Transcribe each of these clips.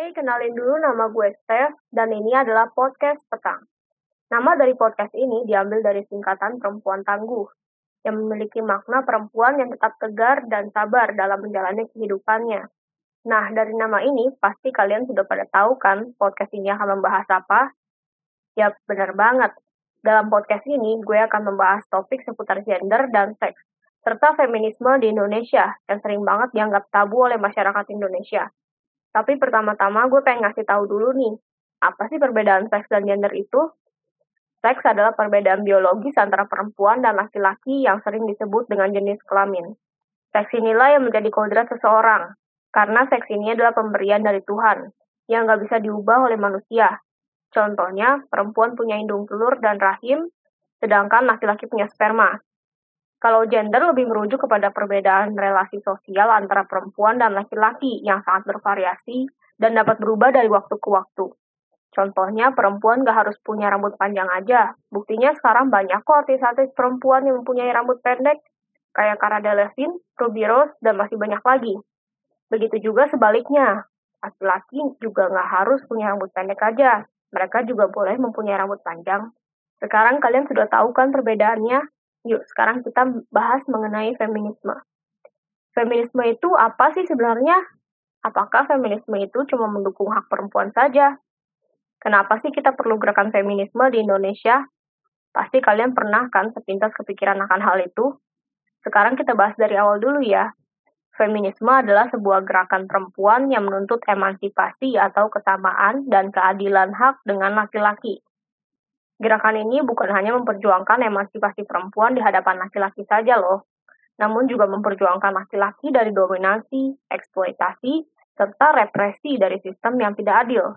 Hey, kenalin dulu nama gue Steph, dan ini adalah podcast petang. Nama dari podcast ini diambil dari singkatan perempuan tangguh, yang memiliki makna perempuan yang tetap tegar dan sabar dalam menjalani kehidupannya. Nah, dari nama ini, pasti kalian sudah pada tahu kan podcast ini akan membahas apa? Ya, benar banget. Dalam podcast ini, gue akan membahas topik seputar gender dan seks, serta feminisme di Indonesia, yang sering banget dianggap tabu oleh masyarakat Indonesia. Tapi pertama-tama gue pengen ngasih tahu dulu nih, apa sih perbedaan seks dan gender itu? Seks adalah perbedaan biologis antara perempuan dan laki-laki yang sering disebut dengan jenis kelamin. Seks inilah yang menjadi kodrat seseorang, karena seks ini adalah pemberian dari Tuhan, yang nggak bisa diubah oleh manusia. Contohnya, perempuan punya indung telur dan rahim, sedangkan laki-laki punya sperma. Kalau gender lebih merujuk kepada perbedaan relasi sosial antara perempuan dan laki-laki yang sangat bervariasi dan dapat berubah dari waktu ke waktu. Contohnya, perempuan gak harus punya rambut panjang aja. Buktinya sekarang banyak kok artis-artis perempuan yang mempunyai rambut pendek, kayak Cara Delevingne, Ruby Rose, dan masih banyak lagi. Begitu juga sebaliknya, laki-laki juga gak harus punya rambut pendek aja. Mereka juga boleh mempunyai rambut panjang. Sekarang kalian sudah tahu kan perbedaannya? Yuk, sekarang kita bahas mengenai feminisme. Feminisme itu apa sih sebenarnya? Apakah feminisme itu cuma mendukung hak perempuan saja? Kenapa sih kita perlu gerakan feminisme di Indonesia? Pasti kalian pernah kan sepintas kepikiran akan hal itu? Sekarang kita bahas dari awal dulu ya. Feminisme adalah sebuah gerakan perempuan yang menuntut emansipasi atau kesamaan dan keadilan hak dengan laki-laki. Gerakan ini bukan hanya memperjuangkan emansipasi perempuan di hadapan laki-laki saja loh, namun juga memperjuangkan laki-laki dari dominasi, eksploitasi, serta represi dari sistem yang tidak adil.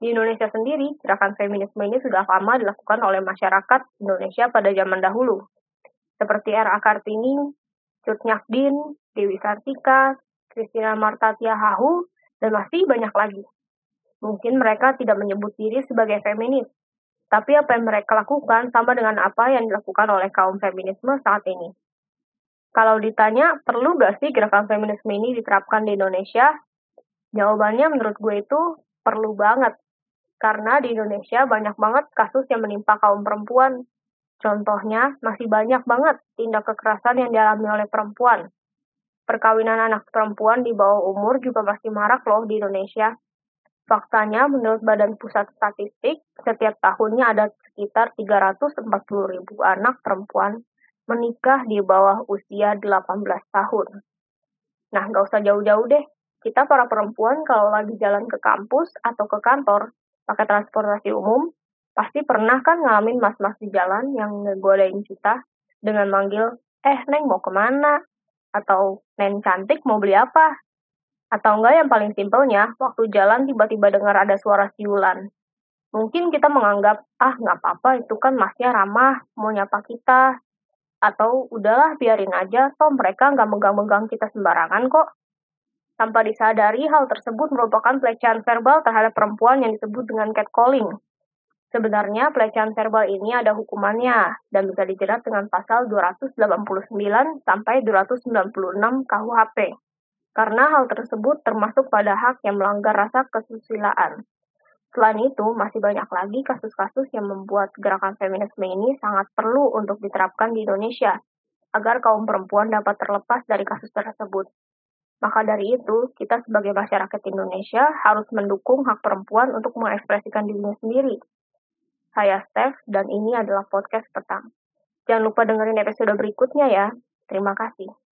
Di Indonesia sendiri, gerakan feminisme ini sudah lama dilakukan oleh masyarakat Indonesia pada zaman dahulu. Seperti R.A. Kartini, Cut Nyakdin, Dewi Sartika, Christina Marta Tiahahu, dan masih banyak lagi. Mungkin mereka tidak menyebut diri sebagai feminis, tapi apa yang mereka lakukan sama dengan apa yang dilakukan oleh kaum feminisme saat ini. Kalau ditanya, perlu gak sih gerakan feminisme ini diterapkan di Indonesia? Jawabannya menurut gue itu perlu banget. Karena di Indonesia banyak banget kasus yang menimpa kaum perempuan. Contohnya, masih banyak banget tindak kekerasan yang dialami oleh perempuan. Perkawinan anak perempuan di bawah umur juga masih marak loh di Indonesia. Faktanya, menurut Badan Pusat Statistik, setiap tahunnya ada sekitar 340 ribu anak perempuan menikah di bawah usia 18 tahun. Nah, nggak usah jauh-jauh deh. Kita para perempuan kalau lagi jalan ke kampus atau ke kantor, pakai transportasi umum, pasti pernah kan ngalamin mas-mas di jalan yang ngegodain kita dengan manggil, eh Neng mau ke mana? Atau Neng cantik mau beli apa? Atau enggak yang paling simpelnya, waktu jalan tiba-tiba dengar ada suara siulan. Mungkin kita menganggap, ah nggak apa-apa itu kan masnya ramah, mau nyapa kita. Atau udahlah biarin aja, toh mereka nggak megang-megang kita sembarangan kok. Tanpa disadari, hal tersebut merupakan pelecehan verbal terhadap perempuan yang disebut dengan catcalling. Sebenarnya, pelecehan verbal ini ada hukumannya dan bisa dijerat dengan pasal 289 sampai 296 KUHP. Karena hal tersebut termasuk pada hak yang melanggar rasa kesusilaan. Selain itu, masih banyak lagi kasus-kasus yang membuat gerakan feminisme ini sangat perlu untuk diterapkan di Indonesia, agar kaum perempuan dapat terlepas dari kasus tersebut. Maka dari itu, kita sebagai masyarakat Indonesia harus mendukung hak perempuan untuk mengekspresikan dirinya sendiri. Saya Steph, dan ini adalah podcast petang. Jangan lupa dengerin episode berikutnya ya. Terima kasih.